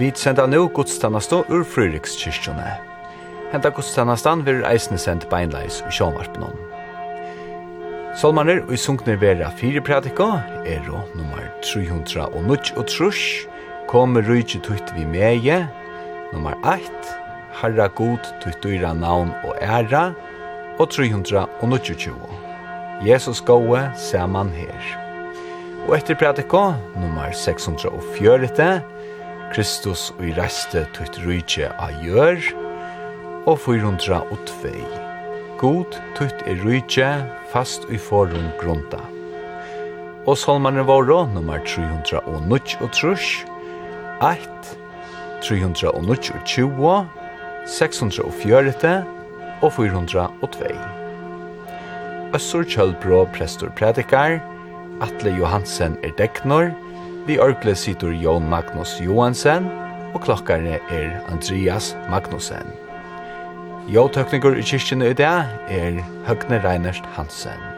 Vi senda nu godstannastå ur Fryrikskirkjone. Henta godstannastan vil eisne sendt beinleis i sjånvarpnån. Solmaner og i sunkner vera fire prædika, ero nummer 300 og nudj og trush, kommer rujtje tutt vi meie, nummer 8, harra god tutt dyra navn og æra, og 300 og nudj Jesus gåe man her. Og etter pratika, nummer 640, Kristus og i reste tutt rujtje a gjør, og 402. God tutt er rujtje fast i forum grunda. Og salmanen våre, nummer 300 og trush, 1, 300 og 20, 604 og 402. Øssur Kjølbro, prestor predikar, Atle Johansen er degnor, Vi orkle sitter Jon Magnus Johansen, og klokkerne er Andreas Magnussen. Jo-tøkniker i kyrkjene i dag er Høgne Reinert Hansen.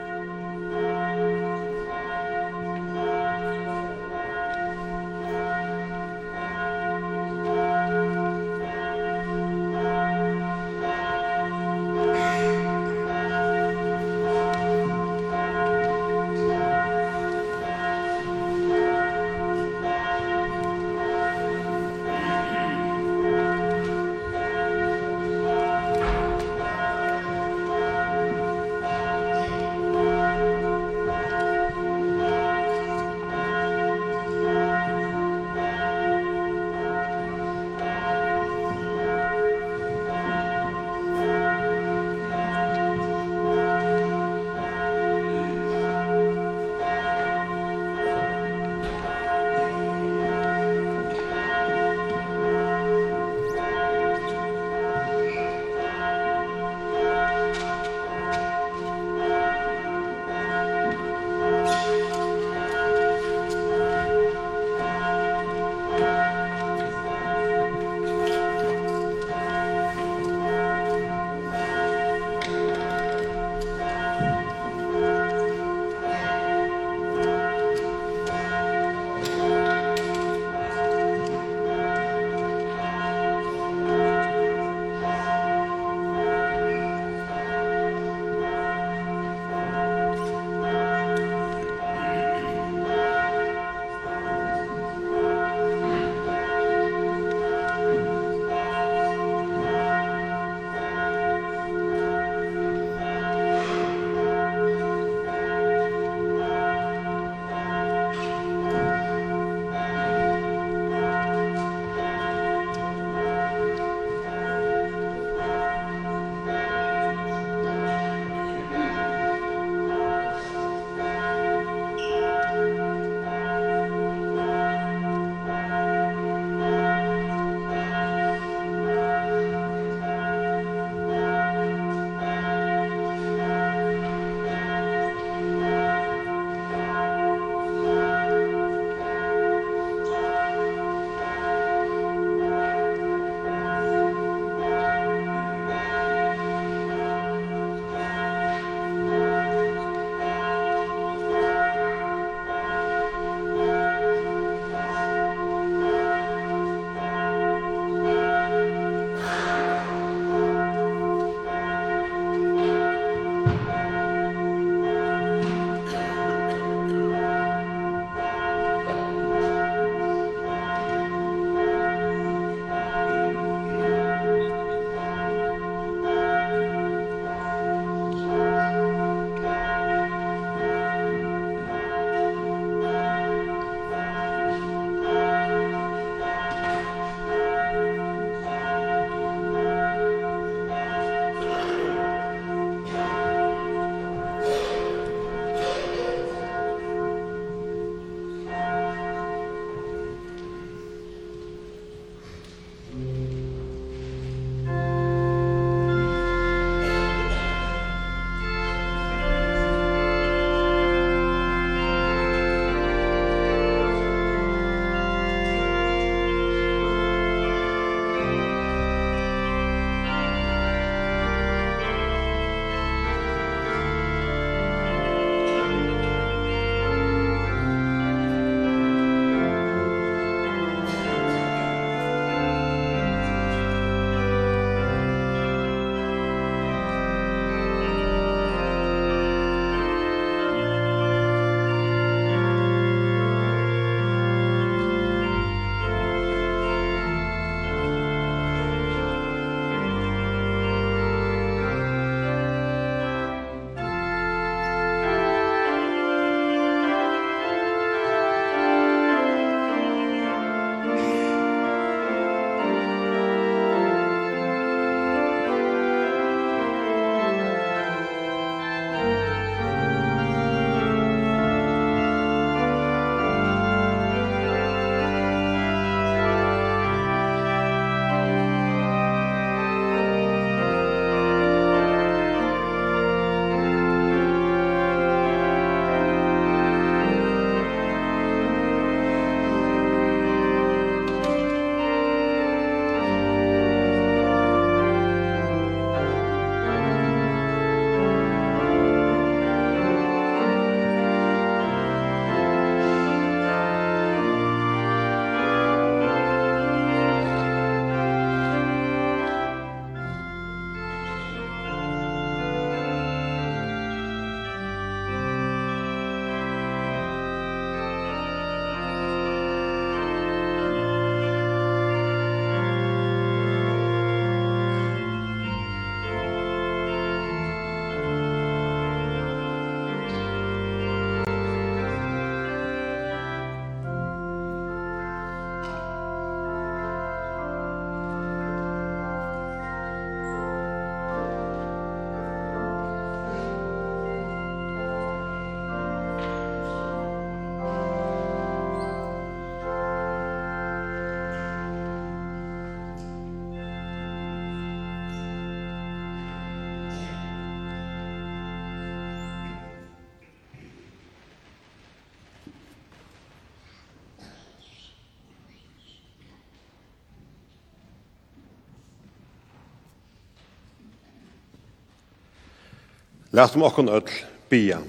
Lat om okkon öll bia.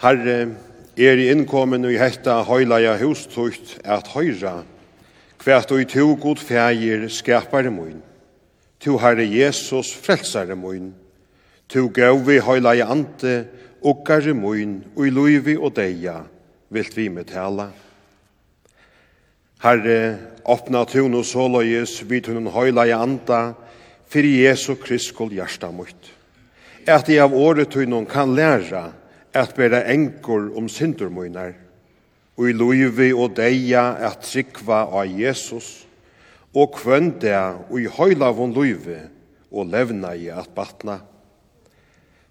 Herre, er i innkommen i hetta høylaja hustugt at høyra, kvært og i to god fægir skapare moin. To Herre Jesus frelsare moin. To gau vi høylaja ante, okkare moin, og i loivi og deia, vilt vi med tala. Herre, åpna tunn og såløyes, vi tunn høylaja anta, fyrir Jesu Krist skuld hjärsta mot. At jeg av året tog kan læra at bära enkor om syndormöjnar og i luivi og deia at trikva av Jesus og kvönda og i høyla von luivi og levna i at batna.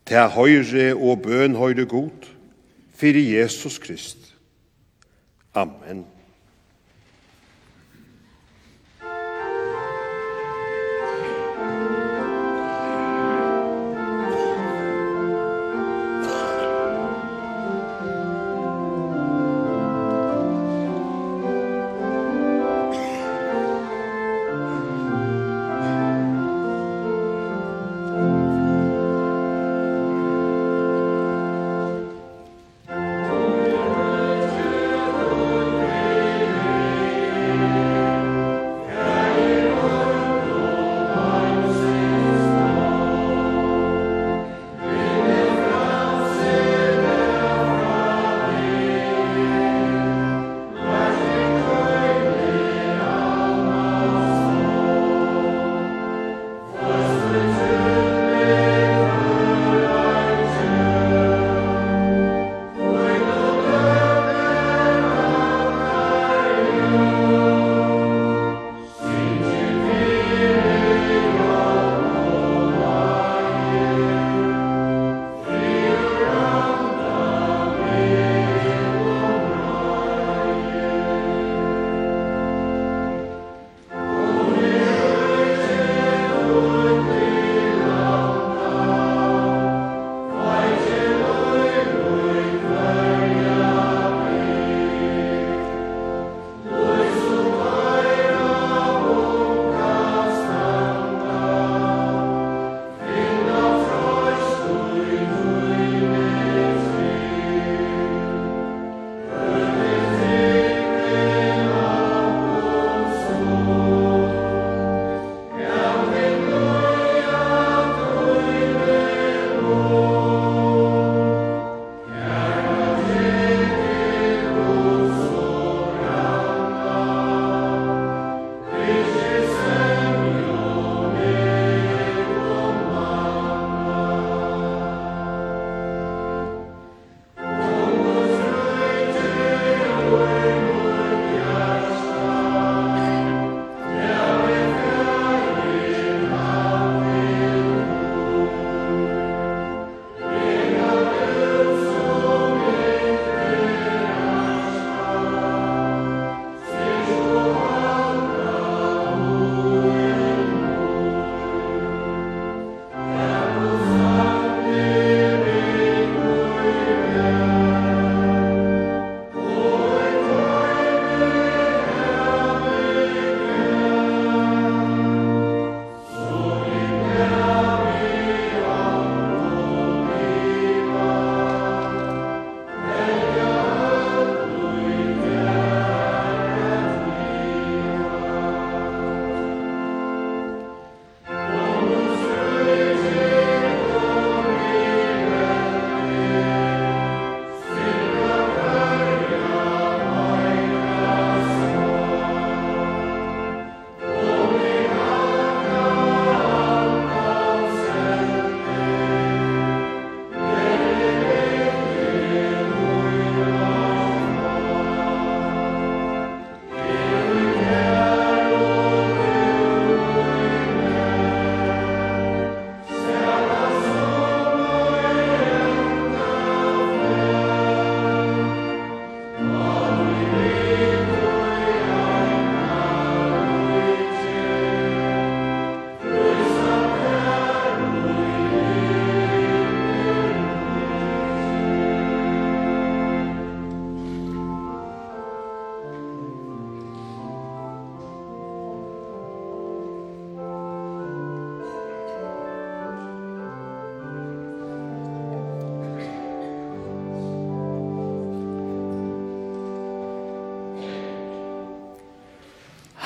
Ta høyre og bøn høyre god, fyrir Jesus Krist. Amen.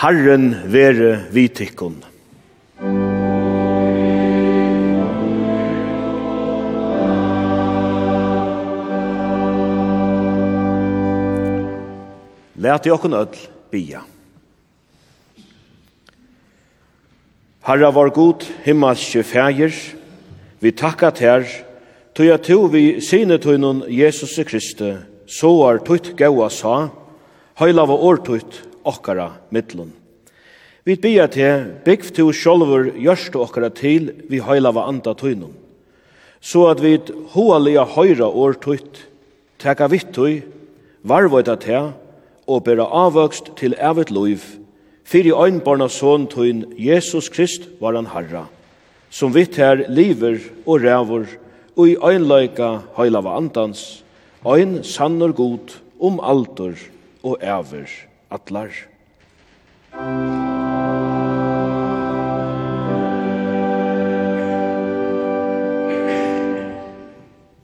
Herren være vitikken. Læt i okken ødel bia. Herra var god, himmelske fægir, vi takka ter, tog jeg tog vi sine tøynun Jesus Kristi, så er tøyt gaua sa, høyla var årtøyt okkara mittlun. Vi bia til bygg til sjolver gjørst okkara til vi heilava anda tøynun, så at vi hoalega høyra år tøyt, teka vitt tøy, varvoita til og bera avvøkst til evet loiv, fyri øynbarna son tøyn Jesus Krist var han harra, som vitt her liver og rævor, og i øynløyka heilava andans, øyn sannur god om altor og æver atlar.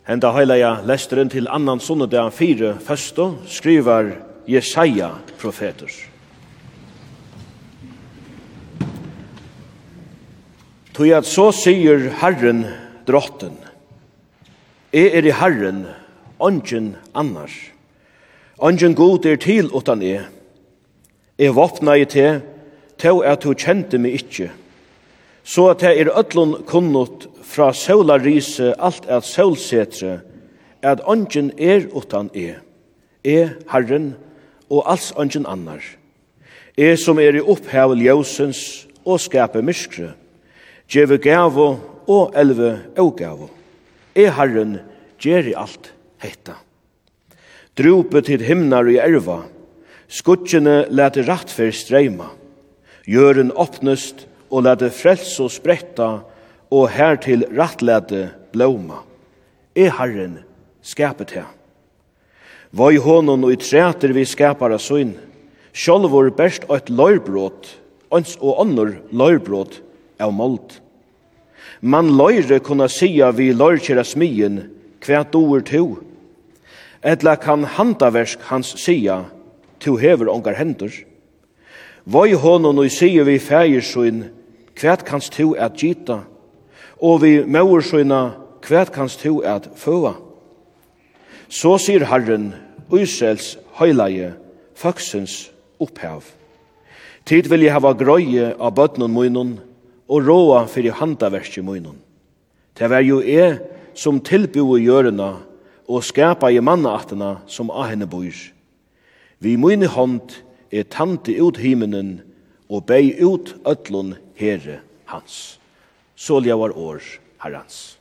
Henda heilaja lesteren til annan sunnedag fire føsto skrivar Jesaja profetus. Tui at så sier Herren drotten, E er i Herren, ongen annars. Ongen god er til utan e, Jeg våpna i te, til at du kjente meg ikkje. Så at jeg er ødlun kunnot fra sola rise alt at sølsetre, at ånden er utan e. er Herren, og alls ånden annar. Jeg som er i opphav ljøsens og skape myskre, djeve gavo og elve og gavo. Er Herren, gjer i alt hetta. Drupet til himnar i erva, Skutjene lete rattfer streima. Gjøren åpnest og lete frels og spretta og hertil rattlete blåma. E Herren skapet her. Voi honon og i træter vi skapar av søyn. Sjolvor best og et løyrbrot, ans og annor løyrbrot av målt. Man løyre kunna sia vi løyrkjera smien, kvært doer to. Etla kan handaversk hans sia, to hever ongar hendur. Voi honon og sier vi fægir søyn, kvært kanst to at gita, og vi mauer søyna, kvært kanst to at føa. Så sier Herren, Israels høylaie, faksens opphav. Tid vil jeg hava grøye av bøtnen munnen, og råa fyrir handaverskje munnen. Det var jo jeg som tilbygde gjørena, og skapa i mannaatena som av henne bor. Vi mine hånd er tante ut himenen og bei ut ötlun herre hans. Så ljavar år herrans.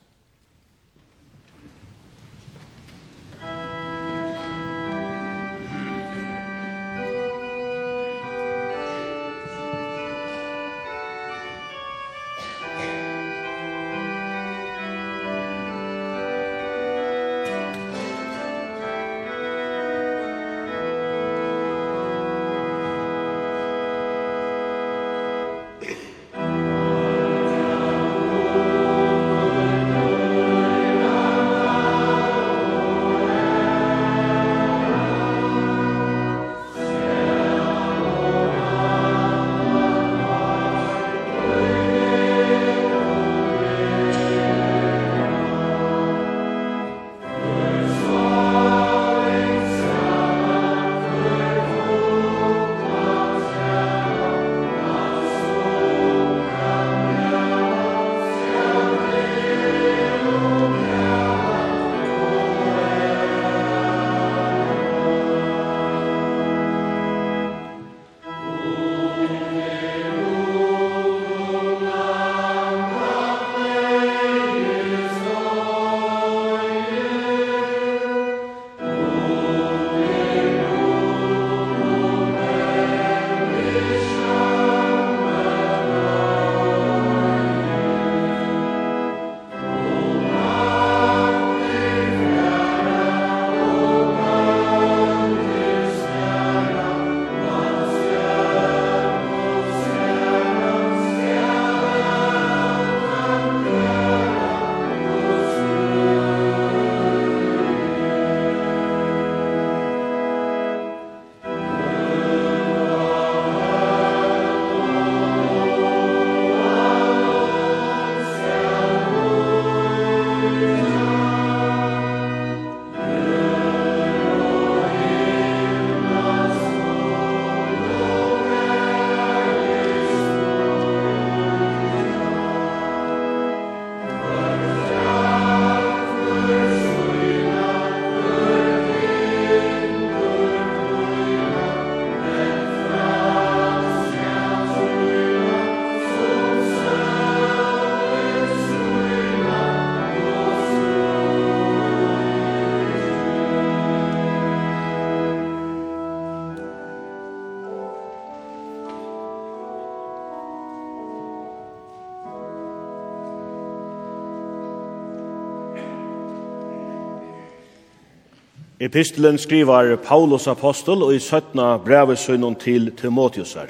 Epistelen skriver Paulus apostel og i 17. brevesønnen til Timotheusar.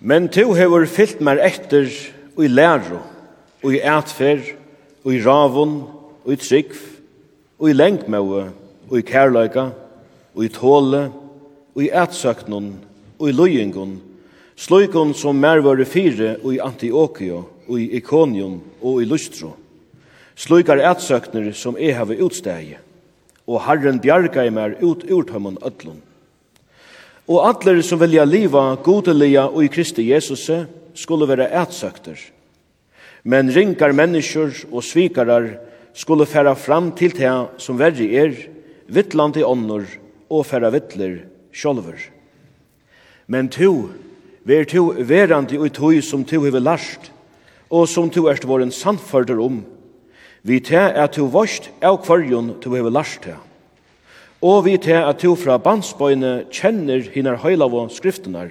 Men to hever fyllt meg etter og i læro, og i ætfer, og i ravun, og i trygg, og i lengtmøve, og i kærløyga, og i tåle, og i ætsøknun, og i løyingun, sløykun som mer var fire og i Antiochio, og i Ikonium og i Lustro. Slukar ætsøkner som jeg har utstegi, og Herren bjarga i mer ut urtømmen ødlun. Og alle som vilja liva godelia og i Kristi Jesus skulle være ætsøkter. Men ringar mennesker og svikarar skulle færa fram til det som verri er, vittland i ånder og færa vittler sjolver. Men to, ver to verandi og tog som to hever larst, og som tu erst våren sannførder om, vi te er tu vorst av kvarjon tu hever lars te. Og vi te at tu fra bandsbøyne kjenner hinar høylavo skriftenar,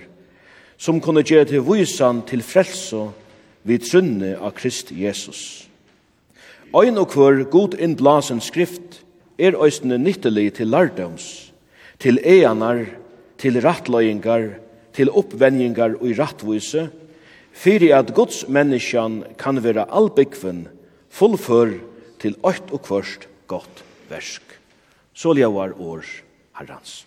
som kunne gjøre til vysan til frelse vi trunne av Krist Jesus. Ein og kvar god innblasen skrift er øystene nyttelig til lardoms, til eanar, til rattløyingar, til oppvenjingar og i rattvise, fyrir at Guds menneskjan kan vera albikven fullfør til åkt og kvørst godt versk. Så ljavar år herrans.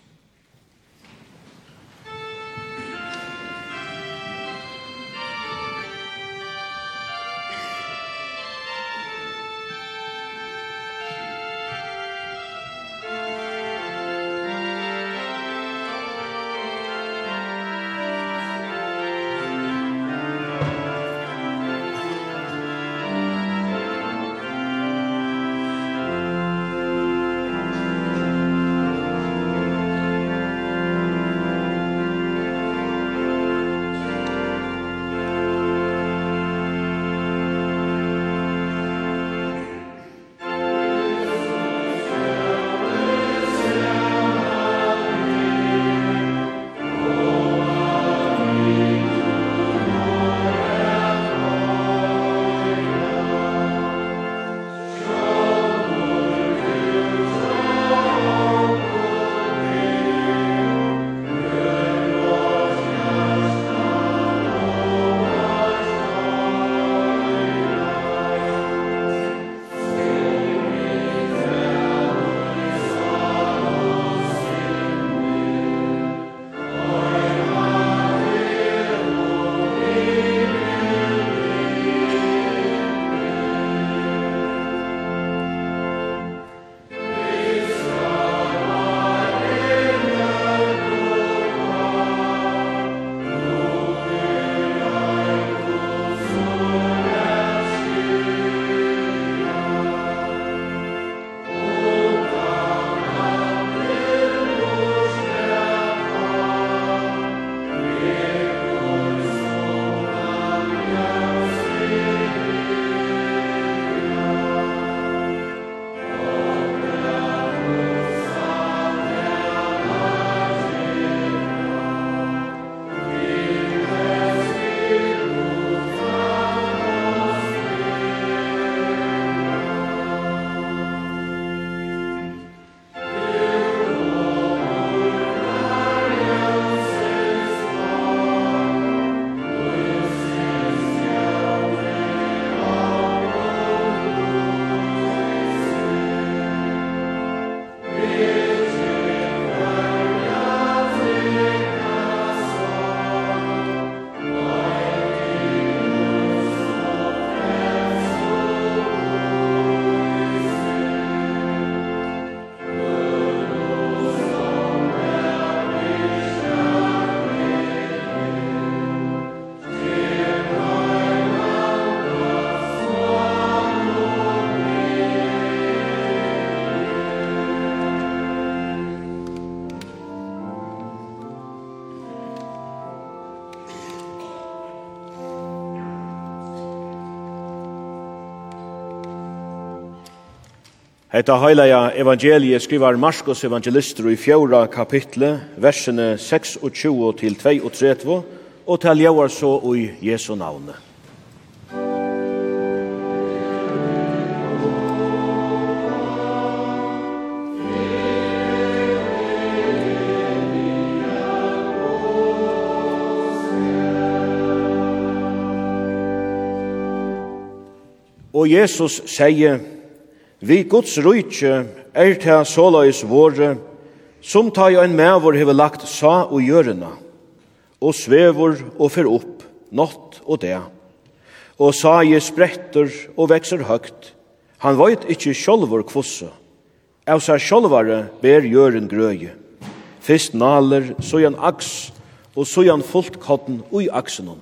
Etta heilaja evangeliet skrivar Marskos evangelister i fjorda kapitlet, versene 26 til 32, og taljavar så i Jesu navne. Og Jesus sier, Vi Guds rujtje er til såløys våre, som ta jo en mævor hever lagt sa og gjørena, og svevor og fer opp, natt og det. Og sa je spretter og vekser høgt, han veit ikkje sjolvor kvosse, av seg sjolvare ber gjøren grøye. Fyrst naler, så jan aks, og så jan fullt kotten ui aksenon.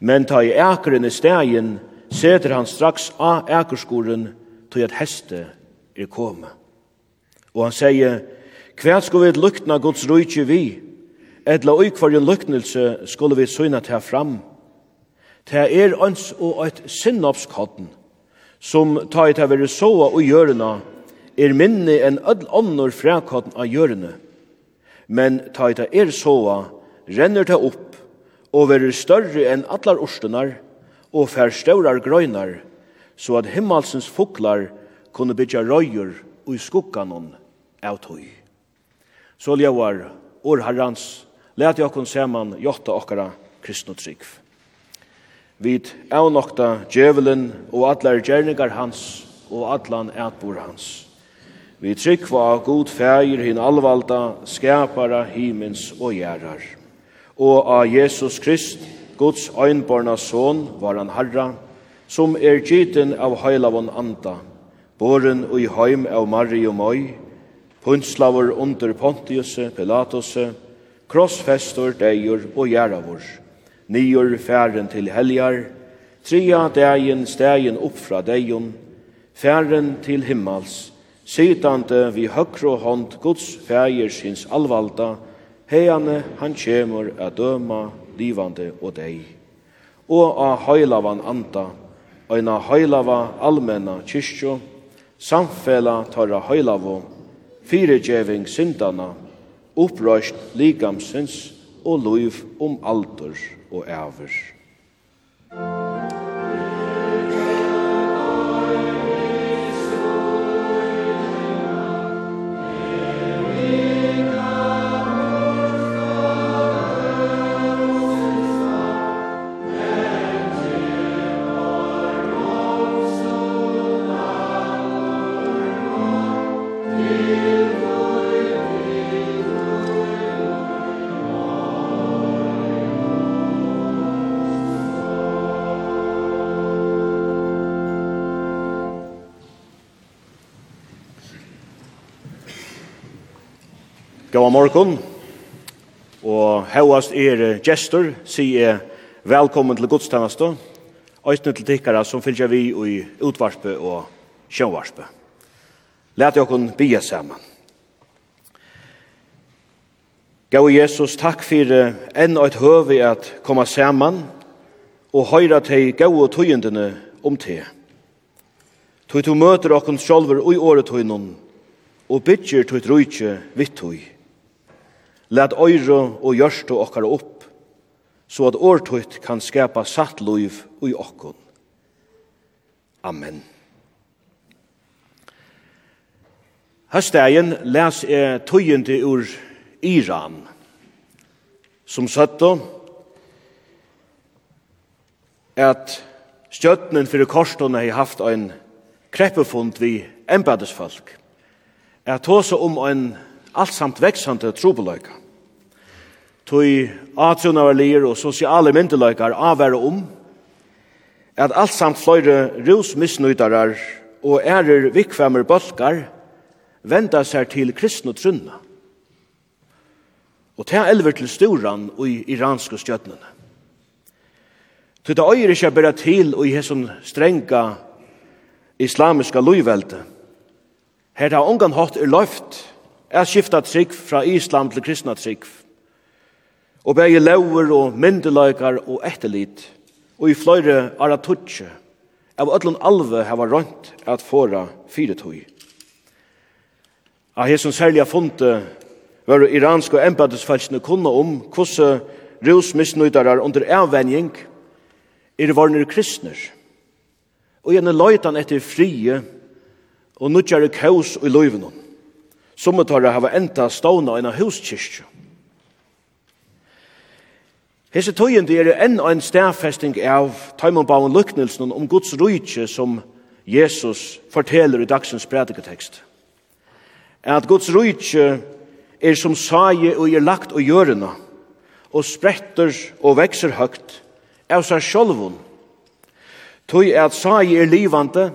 Men ta i ekeren i stegin, seter han straks av akerskoren, tog at heste er koma. Og han sier, hva skal vi lukna Guds rujtje vi? Edla ui kvar en luknelse skulle vi syna ta fram. Ta er ans og et sinnopskotten, som ta i ta veri soa og gjørna, er minne en öll onnur frækodden av gjørne. Men ta i ta er soa, renner ta opp, og veri større enn allar orstenar, og fær staurar grøynar, så at himmelsens fuklar kunne bytja røyur og i skukkanon av tøy. Så levar or herrans, let jeg kun seman jotta okkara kristnotrygg. Vid avnokta djevelen og allar gjerningar hans og allan ætbor hans. Vi trygg var god feir hin alvalda, skapara himins og gjerrar. Og av Jesus Krist, Guds øynborna son, var han herra, som er gyten av heilavon anda, boren og i heim av Mari og Moi, punslaver under Pontius, Pilatus, krossfestor, deir og gjeravor, nior færen til heljar, tria deien stegin upp fra deion, færen til himmals, sitande vi høkro hånd Guds fægir syns alvalda, heiane han kjemur a døma livande og dei. Og a heilavan anda, eina heilava almenna kyrkjo, samfela tarra heilavo, fyrigjeving syndana, upprøst likamsins og luiv om alder og æver. Gåa morgon. Og hevast er gestor, sier velkommen til godstjeneste. Øyne til tikkara som fylgjer vi i utvarspe og sjøvarspe. Læt dere bia saman. Gåa Jesus, takk for enn et høve at komme saman og høyra til gåa tøyendene om te. Tøy to møter okken sjolver ui i og bytjer tøy trøytje vitt tøy. Lät øyre og gjørste okkar opp, så at årtøyt kan skapa satt liv i okkon. Amen. Høstdagen les jeg tøyende ur Iran, som søtte at stjøttenen for korsene har haft en kreppefund vi embedesfolk. Jeg tåse om en alt samt veksande trobeløyka. Tøy atrunavarlier og sosiale myndeløykar avvære om at alt samt fløyre rusmissnøytarar og ærer vikvemmer bølgar venda seg til kristne trunna. Og ta elver til storan og i iranske stjøtnene. Tøy det øyre ikke bare til og i hesson strenga islamiska lojvelte. Her har ongan hatt er løyft er skifta trygg fra islam til kristna trygg. Og begge lauer og myndeløykar og etterlit, og i fløyre ara tutsje, av ötlun alve hava rönt at fåra fyretøy. Av hesson særlig funte var iranske embedesfælsene kunne om hvordan rusmissnøydarar under avvenjing er varnir kristner. Og gjerne løytan etter frie og nudjare kaos i løyvenon. Som tar det hava enda stående en huskirkje. Hese tøyende er enn en stærfesting av tøymanbauen lyknelsen om Guds rujtje som Jesus forteller i dagsens prediketekst. At Guds rujtje er som saie og er lagt og gjørende, og spretter og vekser høgt av seg sjolvun. Tøy er at saie er livande,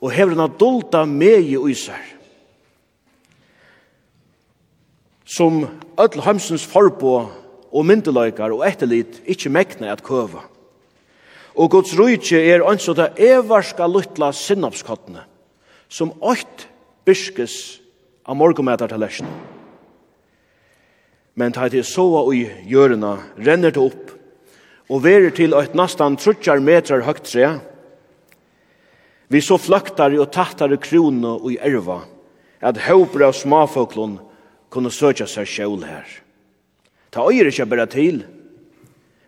og hevren har dolda mei i seg. som öll heimsens forbå og myndeløykar og etterlit ikkje mekna at køva. Og Guds rujtje er anså det evarska luttla sinnapskottene, som ått byrskes av morgometar til lesjen. Men ta til soa og gjørna renner det opp, og verer til eit nastan trutjar metrar høgt tre, vi så fløktare og tattare krone og i erva, at høypre av smafoklun kunne søkja seg sjål her. Ta øyre ikke bare til,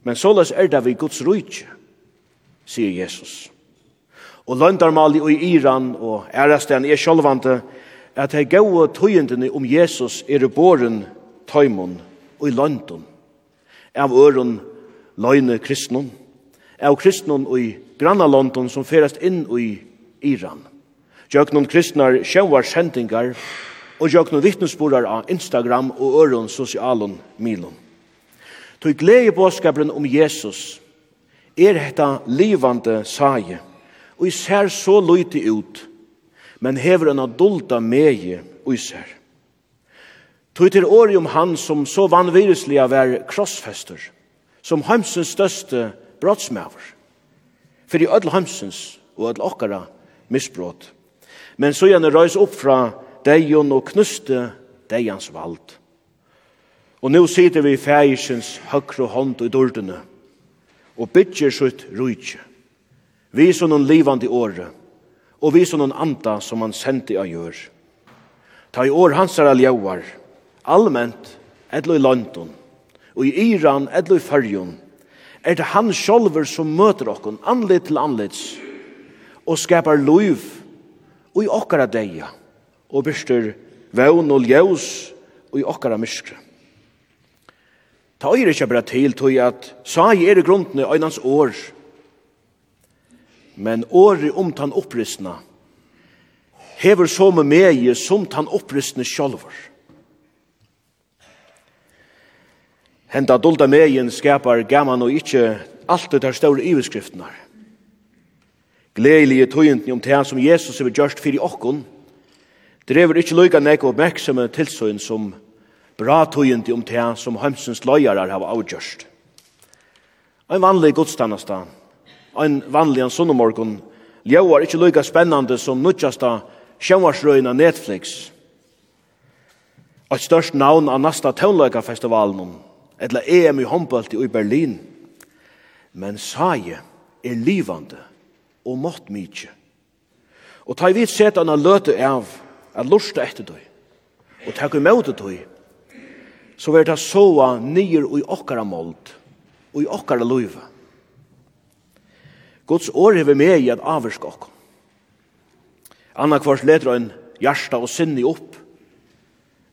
men såles er det vi Guds rujtje, sier Jesus. Og løndarmali og i Iran og ærasten er sjålvante at de gode tøyendene om Jesus er båren tøymon og i løndon, av øren løgne kristnon, av kristnon og i granna London som ferast inn i Iran. Jøknon kristnar sjøvar sendingar og gjør noen vittnesborder av Instagram og øren sosialen milen. Tog glede påskaperen om Jesus er hetta livande saie, og i ser så løyte ut, men hever en adulta meie og i ser. Tog til året om han som så vanvirislig av er krossfester, som heimsens største brottsmæver, for i ødel heimsens og ødel okkara misbrott. Men så gjerne røys opp fra deion og knuste deians vald. Og nå sitter vi i fægisens høyre hånd i dordene og bytjer sutt rujtje. Vi som noen livande åre og vi som noen anda som han sendte av gjør. Ta i år hans er aljauar, allment, edlo i London, og i Iran, edlo i Fyrjon, er det han sjolver som møter okkon, anlit til anledds, og skapar loiv, og i okkara deia og byrster vevn og ljøs og i okkara myskre. Ta er ikke bare til tog at sa i er i grunden i øynans år, men året om tan opprystna hever så med meg som tan opprystna sjolver. Henta dolda megin skapar gaman og ikkje alltid tar store iveskriftene. Gledelige tøyentni om det som Jesus har gjort fyrir okkon, drever ikkje loika nek oppmerksomme tilsøyn som bra tøyndi om tega som heimsens løyarar hava avgjørst. Ein vanlig godstannasta, ein vanlig an sunnumorgon, ljauar ikkje loika spennande som nudjasta sjønvarsrøyna Netflix. Eit størst navn av nasta taunløykafestivalen, etla EM i håndbølt i Berlin. Men saie er livande og mått mykje. Og ta i vidt sett anna løte av, at lusta etter tøy, og takk imot tøy, så vil det såa nyer i okkara mold, og i okkara løyve. Guds år hever med i at avvirka okk. Anna kvart leter ein hjärsta og sinni opp,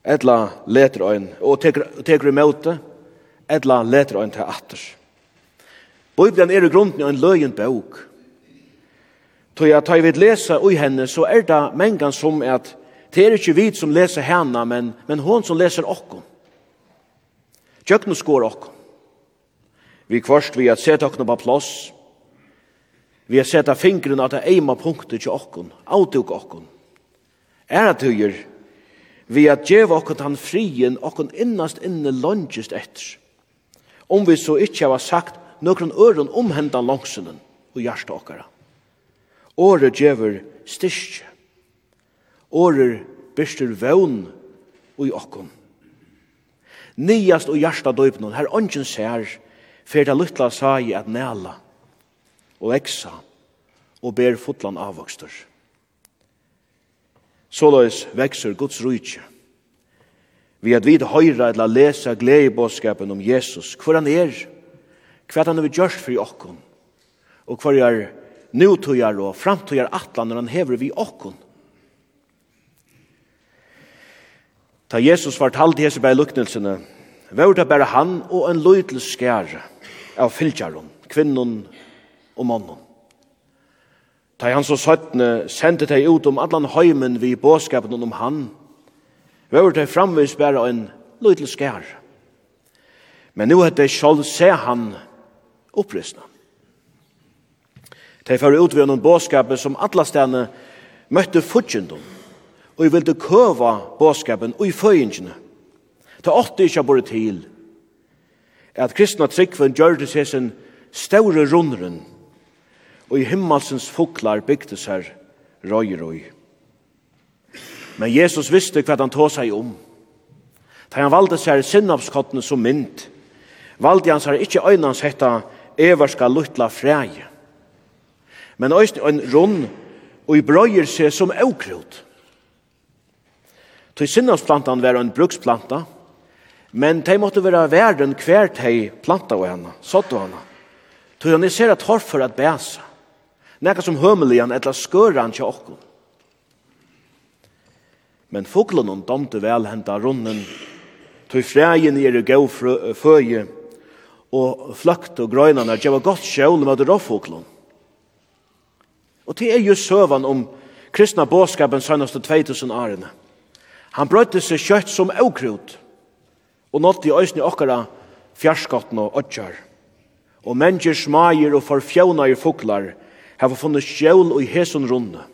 etla leter ein, og teker imot det, etla leter ein til atter. Bibelen er i grunden en løyen bøk, Tøy at tøy við lesa í henne so er det mengan sum at Det er ikke vi som leser henne, men, men hun som leser okkom. Tjøkken skår okkom. Vi kvarst vi at seta okkom på plass. Vi har seta fingren at det eima punktet til okkom, avtuk okkom. Er at høyer, vi at djeva okkom han frien okkom innast inne langest etter. Om vi så ikkje har sagt nøkron øren omhendan langsunnen og hjärsta okkara. Åre djever styrkje Årer bester vøvn og i okkom. Niast og hjärsta døypnon, her ongen ser, fyrir det luttla sagi at næla og eksa og ber fotlan avvokstur. Såløys vekser Guds rujtje. Vi at vid høyra eller lesa gledebåskapen om Jesus, hvor han er, hva han har gjort for okkon, og hva er nutøyar og framtøyar atlan når han hever vi okkon. Ta Jesus fortalte hese bei luknelsene, var det bare han og en løytel skjære av fylgjæren, kvinnen og mannen. Ta han så søttene sendte de ut om allan heimen vi båskapen om han, var det framvis bare en løydel skjære. Men nu hette sjål se han opprystna. De fører ut ved noen båskapet som alla stedene møtte futjendom, og jeg ville køve båskapen og i føyingene. Det åtte ikke bare til at kristna tryggven gjør det seg sin større rundren og i himmelsens foklar bygde seg røy røy. Men Jesus visste hva han tog seg om. Da han valde seg sinnavskottene som mynd, valde han seg ikke øynens hetta everska luttla fræg, men øyne en rund og i brøyer seg som aukrut. Til sinnansplantan var en bruksplanta, men de måtte være verden hver de planta og henne, sått og henne. Til han ser at hår for at bæsa, nekka som hømelian etla skøran til okko. Men fuglen domte vel henta runnen, til freien i er gau føye, og fløkt og grøynene gjør godt sjål med råfuglen. Og det er jo søvan om kristna båskapen søgnast 2000 årene. Han brøtte seg kjøtt som aukrut, og nått i øysene okkara fjarskotten og åtjar. Og mennesker smager og forfjøvnager fuglar hava funnet skjøl og i hesun runde.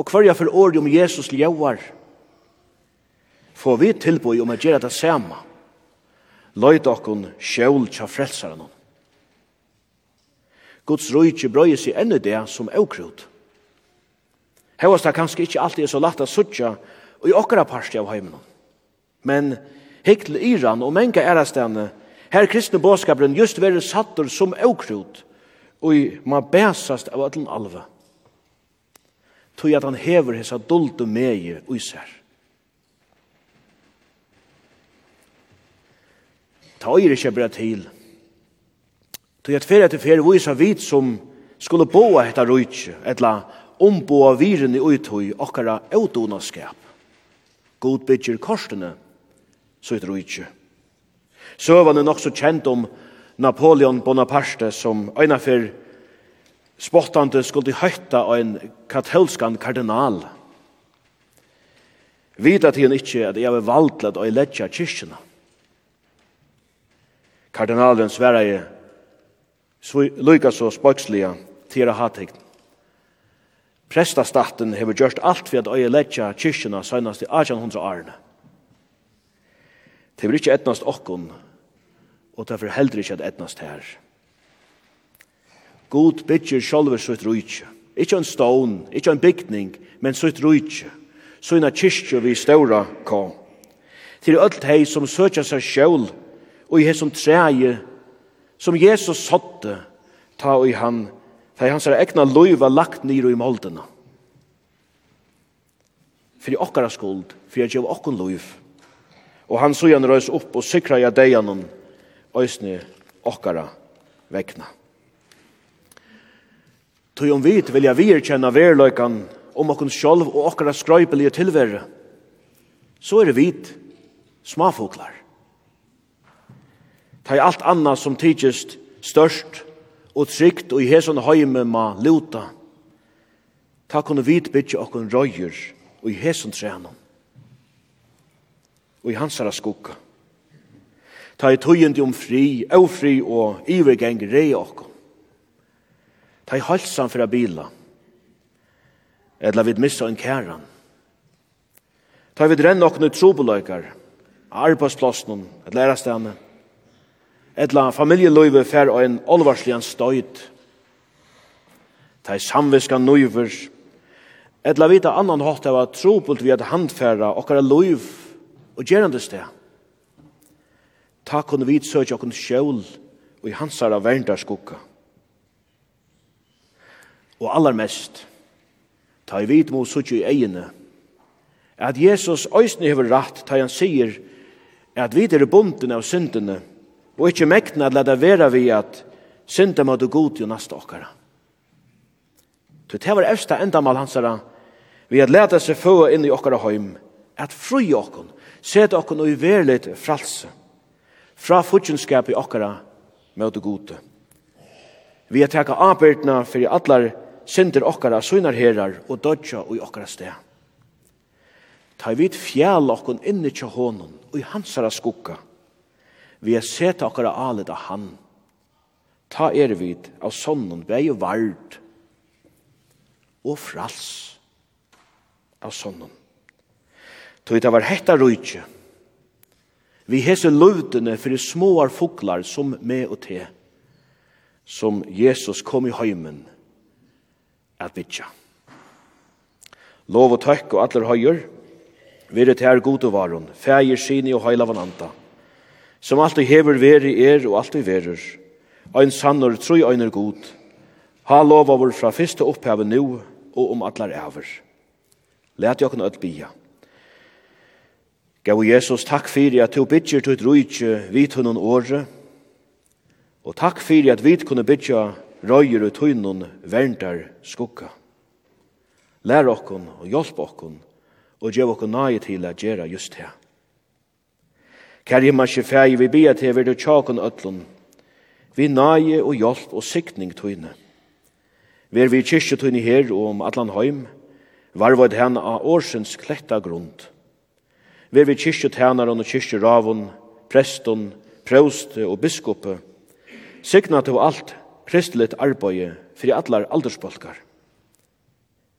Og hverja for året om Jesus ljøvar, får vi tilbøy om å gjøre det samme. Løyt okkon skjøl tja frelsaren. Guds rujtje brøy seg enn i det som aukrut. Hevast det kanskje ikke alltid er så lagt å suttja i okkara parsti av heimen. Men hikk til Iran og menga ærastene, her kristne båskaperen just veri sattur som aukrut, og ma bæsast av öllun alva. Tog at han hever hessa duldu megi uiser. Ta øyre ikke bra til. Tog at fyrir etter fyrir vise vit som skulle boa hetta rujtje, etla omboa viren i uthøy okkara eudonaskap. God bytjer korsene, så er det rujtje. Søvan er nok så kjent om Napoleon Bonaparte som øyna for spottande skulle høyta av en katolskan kardinal. Vita til han ikkje at jeg var valglet og jeg ledja kyrkjena. Kardinalen sverre i lykka så spøkslige til å ha tegn. Prestastaten hever gjørst alt for at øye letja kyrkjena søgnast i 1800 årene. Det vil ikke etnast okkon, og det vil heller ikke etnast her. God bytjer sjolver sutt rujtje. Ikke en stån, ikke en bygning, men sutt rujtje. Søgna kyrkje vi ståra ka. Til ølt hei som søtja seg sjål, og i hei som treie, som Jesus sotte, ta og i han Det er hans egna loiva lagt nyr i moldena. For okkara skuld, for jeg gjør okkon loiv. Og han søgjan røys opp og sikra ja deianon, øysne okkara vekna. Tøy om vit vilja virkjenna verløykan om okkun sjolv og okkara skrøypelige tilverre, så er det vit smafoklar. Tøy alt anna som tidsist størst, og trygt og i hesson høyme ma luta. Ta kunne vit bytje okkun røyer og i hesson trenom. Og i hansara skukka. Ta i tøyende om fri, ofri og ivergeng rei okkon. Ta i halsan fra bila. Edla vid missa en kæran. Ta i vid renn okkon i trobolaikar, arbeidsplassen, et lærastane, etla familjeløyve fer ein olvarslian støyt. Tei samviska nøyver, etla vita annan hatt av at tropult vi at handfæra okkara løyv og gjerande sted. Ta kunne vi søkja okkun sjål og i hansara verndarskukka. Og allarmest, ta i vit mo suttju i egene, at Jesus òsne hever rætt ta han sier at vi er bunden av syndene, og ikkje mekna at leta vera vi at synda måtte god jo nasta okkara. Så det var efsta endamal hansara vi at leta seg få inn i okkara heim at fru okkon set okkon og i verlet fralse fra fudgenskap i okkara måtte god vi at teka apertna fyrir allar synder okkara synar herrar og dodja og i okkara sted. Ta vid fjall okkon inni tja honon og i hansara skugga vi har sett okkara alet av han. Ta er vid av sonnen vei og vard og frals av sonnen. Tog det var hetta rujtje. Vi hese luvtene fyrir småar fuklar som me og te, som Jesus kom i høymen at vidja. Lov og takk og atler høyer, vi er til her gode varon, fægir sine og høyla vananta, som alltid hever veri er og alltid verer, ein sannur troi einar god, ha lov over fra fyrste opphavet nu og om allar æver. Læt jokken öll bia. Gau Jesus takk fyrir at du bytjer tutt rujtje vit hunnon åre, og takk fyrir at vit kunne bytja røyer og hunnon verndar skukka. Lær okkon og hjelp okkon og gjev okkon nai til at gjera just her. Kære himmelske fæg, vi bia til vi du tjakon ötlun, vi nage og hjelp og sikning tøyne. Vi er vi kyrkje tøyne her og om atlan heim, varvad hen av årsens kletta grund. Vi er vi kyrkje tænaren og kyrkje ravun, preston, prøste og biskoppe. sikna til alt kristeligt arbeid fyrir allar aldersbolkar.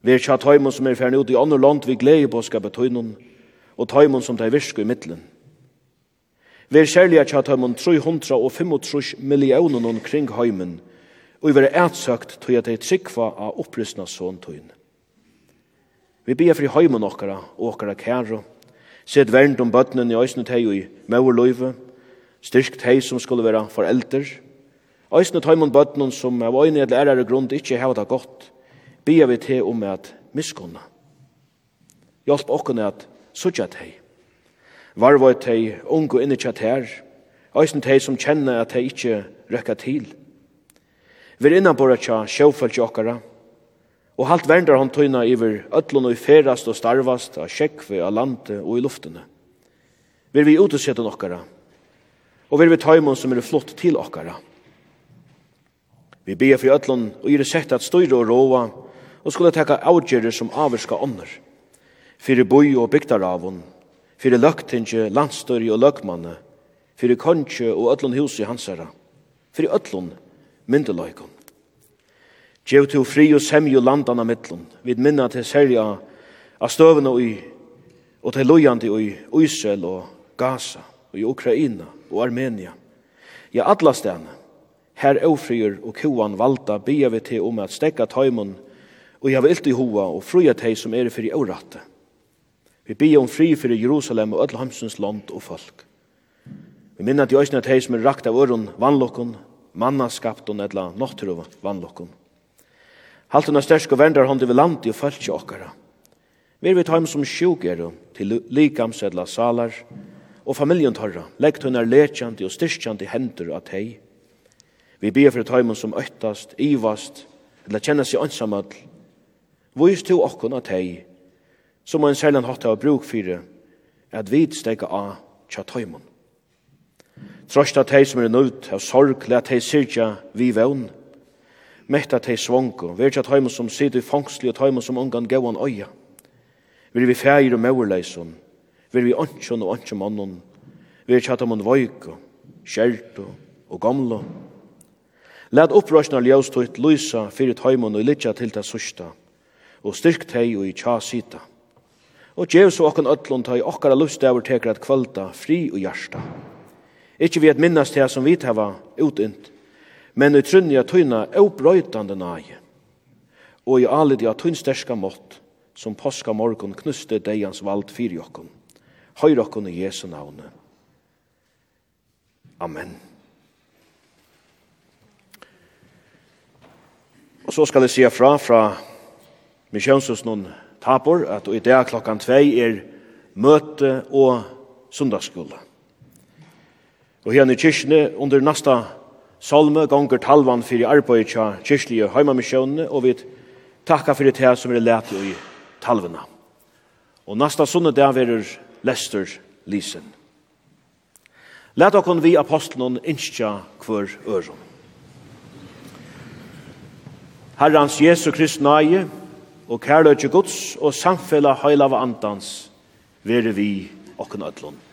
Vi er tjat heimun som er færne ut i andre land vi gleder på skapet tøynen, og tøymun som tøy virsku i middelen. Ver særlig at jeg mun 335 millioner omkring heimen, og i vera ætsøkt tog at jeg tryggva av opprystna såntøyen. Vi ber for heimen okkara og okkara kæro, sett vernd om bøttenen i øysne teg og i mauerløyve, styrkt teg som skulle vera forelder, øysene teg om bøttenen som av øyne eller ærere grunn ikke heva det godt, ber vi til om at miskunna. Hjelp okkene at sutja teg, Varva et hei inni innitjat her, eisen hei som kjenner at hei ikkje røkka til. Vi er innanbora tja sjåfalt jokkara, og halt verndar hon tøyna iver ötlun og i ferast og starvast, av sjekve, av lande og i luftene. Vi er vi utesjetan okkara, og vi er vi tøymon som er flott til okkara. Vi ber for ötlun og gir sett at støyre og råa, og skulle teka avgjerder som avvirska ånder, fyrir boi og bygdaravun, fyrir løgtinge, landstori og løgmanne, fyrir konge og öllun husi hansara, fyrir öllun myndeløykon. Gjev til fri og semju landana mittlun, vid minna til serja av støvene og, og til lojandi og Israel og Gaza og i Ukraina og Armenia. Ja, alla stene, her ofrier og kuan valda bia vi til om at stekka taimon og jeg vil ilt i hoa og fruja teg som er fyrir åratte Vi bygger om fri fyrir Jerusalem og ødel hamsens land og folk. Vi minna til øyne at hei som er rakt av øren vannlokken, mannaskapten eller nåttur av vannlokken. Halten av størsk og vendar hånd i landi og folk til okkara. Vi er vi taim som sjukere til likams edla salar og familjen torra, lekt hun er lekjant og styrkjant i hendur at hei. Vi ber for taim som øytast, ivast, eller kjenner seg ansamall. Vist til okkon at hei, som en særlig hatt av bruk fyrir at vi steg av tja tøymon. Trost at hei som er nøyt av sorg, let hei sirja vi vevn, mett at hei svonko, vi er tja tøymon som sitter i fangsli og tøymon som ungan gauan øya. Vi er vi fægir og mauerleison, vi er vi åndsjon og åndsjon mannon, vi er tja tøymon voiko, kjert og gamlo. Let opprøsnar ljøstøyt lysa fyrir tøymon og litja til ta sørsta, og styrkt hei og i tja sita og gjev så okken ötlund ta i okkara lufstæver teker at kvölda fri og hjärsta. Ikki vi at minnast det som vi tæva utynt, men i trunja tøyna eubrøytande nage, og i alidja tøyn sterska mått, som påska morgon knuste deians vald fyrir okken. Høyr okken i Jesu navne. Amen. Og så skal jeg si fra fra misjonshusen tapor, at i dag klokkan 2 er møte og sundagsskola. Og her i kyrkene under nasta salme gonger talvan fyrir arbeid tja kyrklige heimamisjonene, og vi takka fyrir det som er lett i talvena. Og nasta sunne dag verur Lester Lisen. Læt okon vi apostlen innskja kvar øron. Herrans Jesu Krist nage, og kærløtje Guds og samfella heilava andans, vere vi okken ödlund.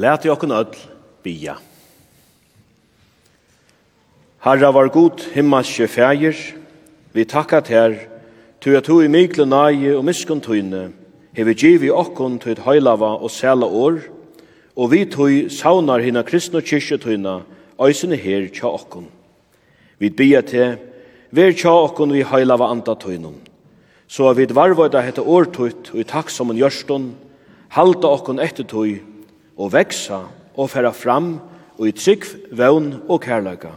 Læt i okken öll bia. Herra var god himmelske fægir, vi takka ter, tu at hu i mykle nage og miskun tøyne, vi givi okkun tøyt høylava og sæla år, og vi tøy saunar hina kristna kyrkje tøyna, øysene her tja okkun. Vi bia til, ver tja okkun vi høylava anda tøynum, så vi varvøyda hette årtøyt og i takk som en hjørstun, halda okkun etter tøy og veksa og færa fram og i trygg, vøvn og kærløyga.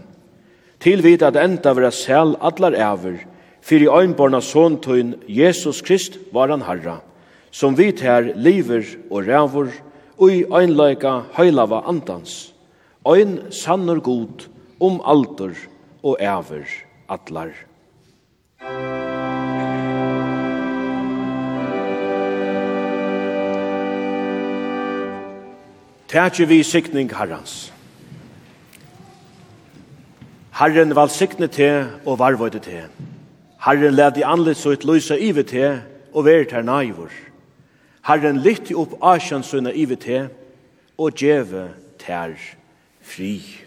Til vid at enda vera sel allar æver, fyrir øynborna såntøyn Jesus Krist var han Herra, som vit her liver og rævor, og i øynløyga høylava andans, øyn sannur god om alder og æver allar. Musik Tætje vi sikning herrans. Herren valsigne te og varvøyde te. Herren led i anlet så et løysa ive te og vært her naivor. Herren lytte opp asjansøna ive te og djeve ter fri.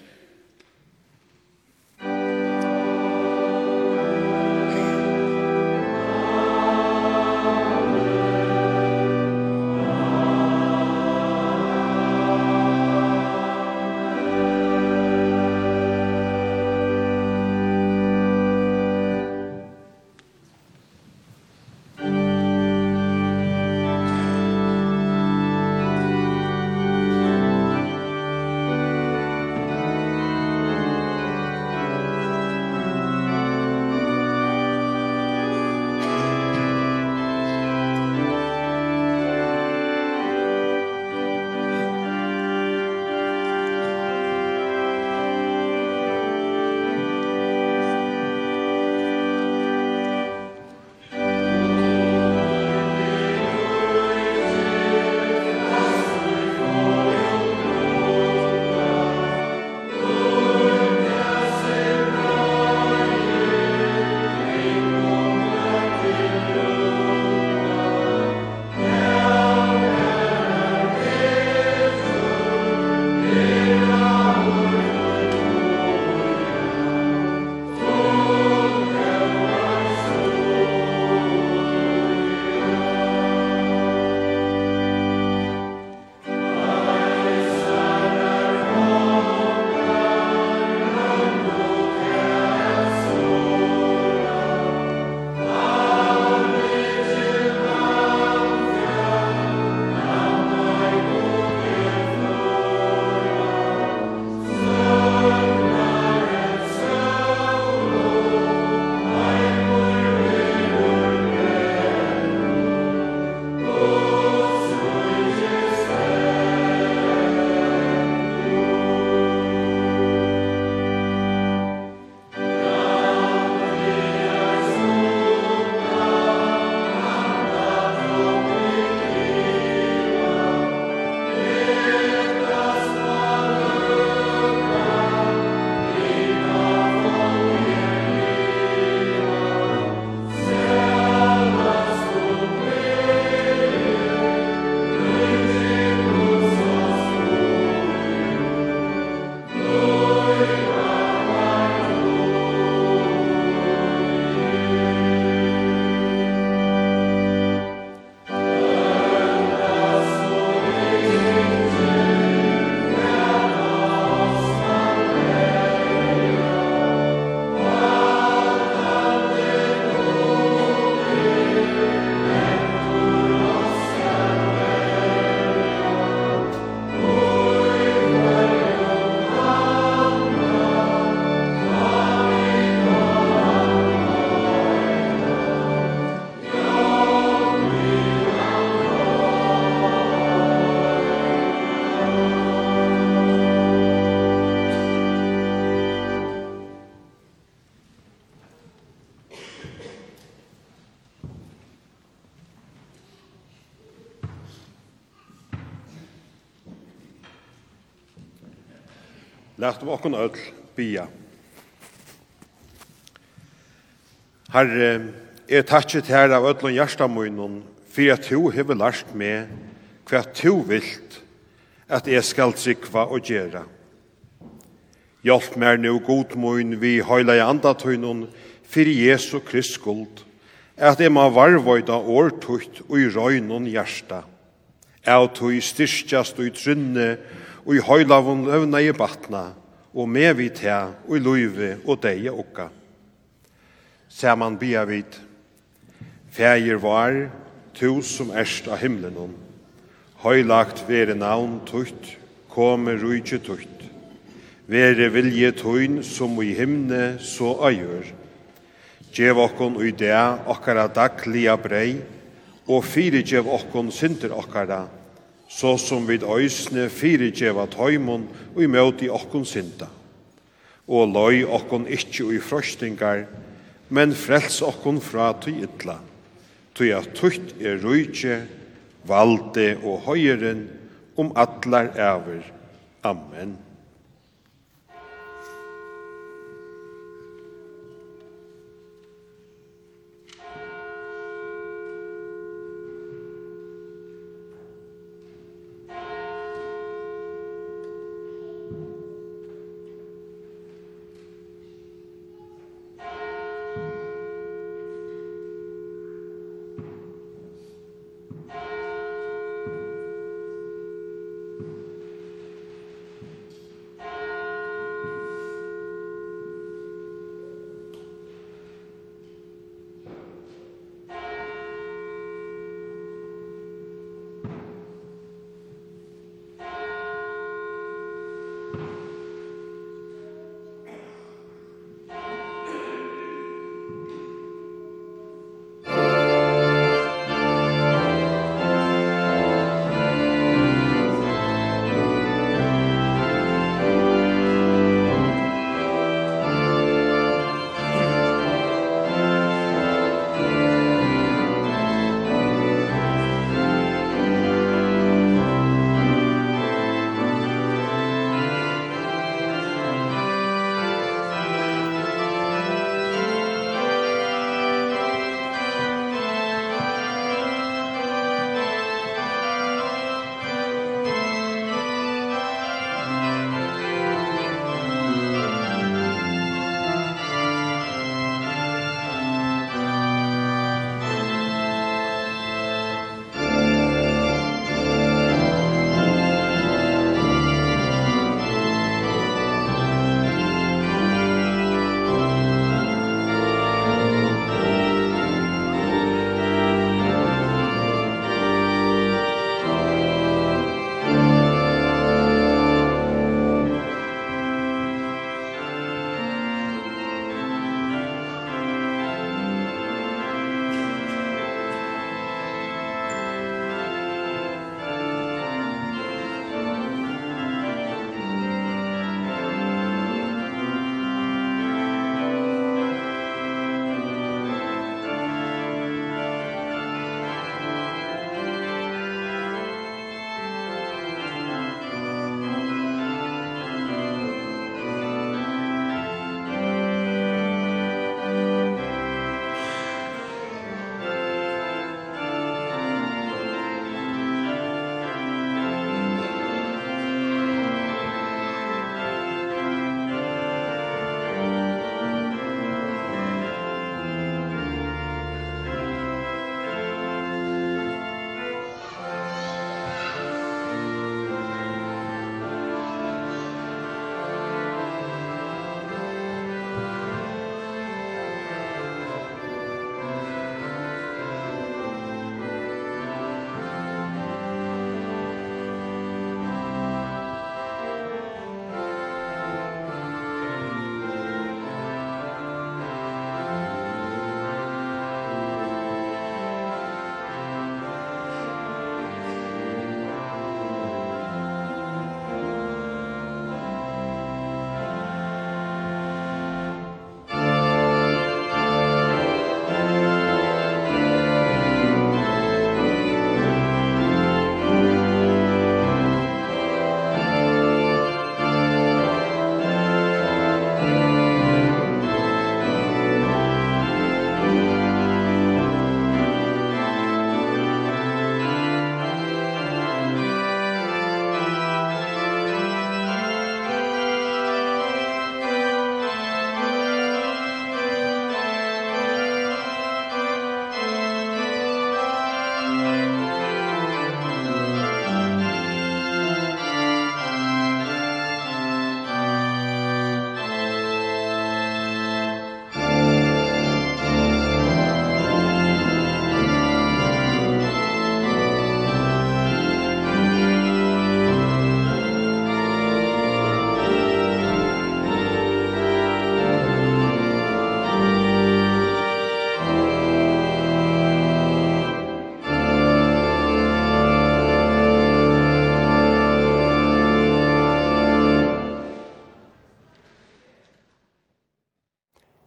lagt om okken ødel bia. Herre, jeg takket her av öllun hjertamunnen for at du hever lært meg hva du vilt at jeg skal trykva og gjøre. Hjelp meg nå godmøyn vi høyla i andatøynen, for Jesu Krist skuld, at jeg må varvøyda årtukt og i røynen hjertet. Jeg tog styrstjast og i trynne, og i høylavun løvna i batna, og med vi tæ, og i løyve, og deie okka. Saman bia vid, Fægir var, tu som erst av himlenon, høylagt vere navn tutt, kome rujtje tutt, vere vilje tuin som i himne så øyur, Gjev okkon ui dea okkara daglia brei, og fyre gjev okkon synder okkara, så som vid øysne fyrirgjeva tøymon og i møte i okkon synda. Og løy okkon ikkje i frøstingar, men frels okkon fra tøy ytla, tøy at tøyt er rujtje, valde og høyeren om atlar æver. Amen.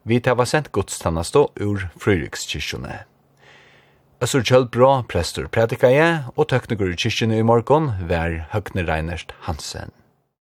Vi tar var sent godstannastå ur Fryrikskirkjone. Øssur Kjølbra, prester prædikaje, og tøkniker i kyrkjene i morgon, vær Høgne Reinert Hansen.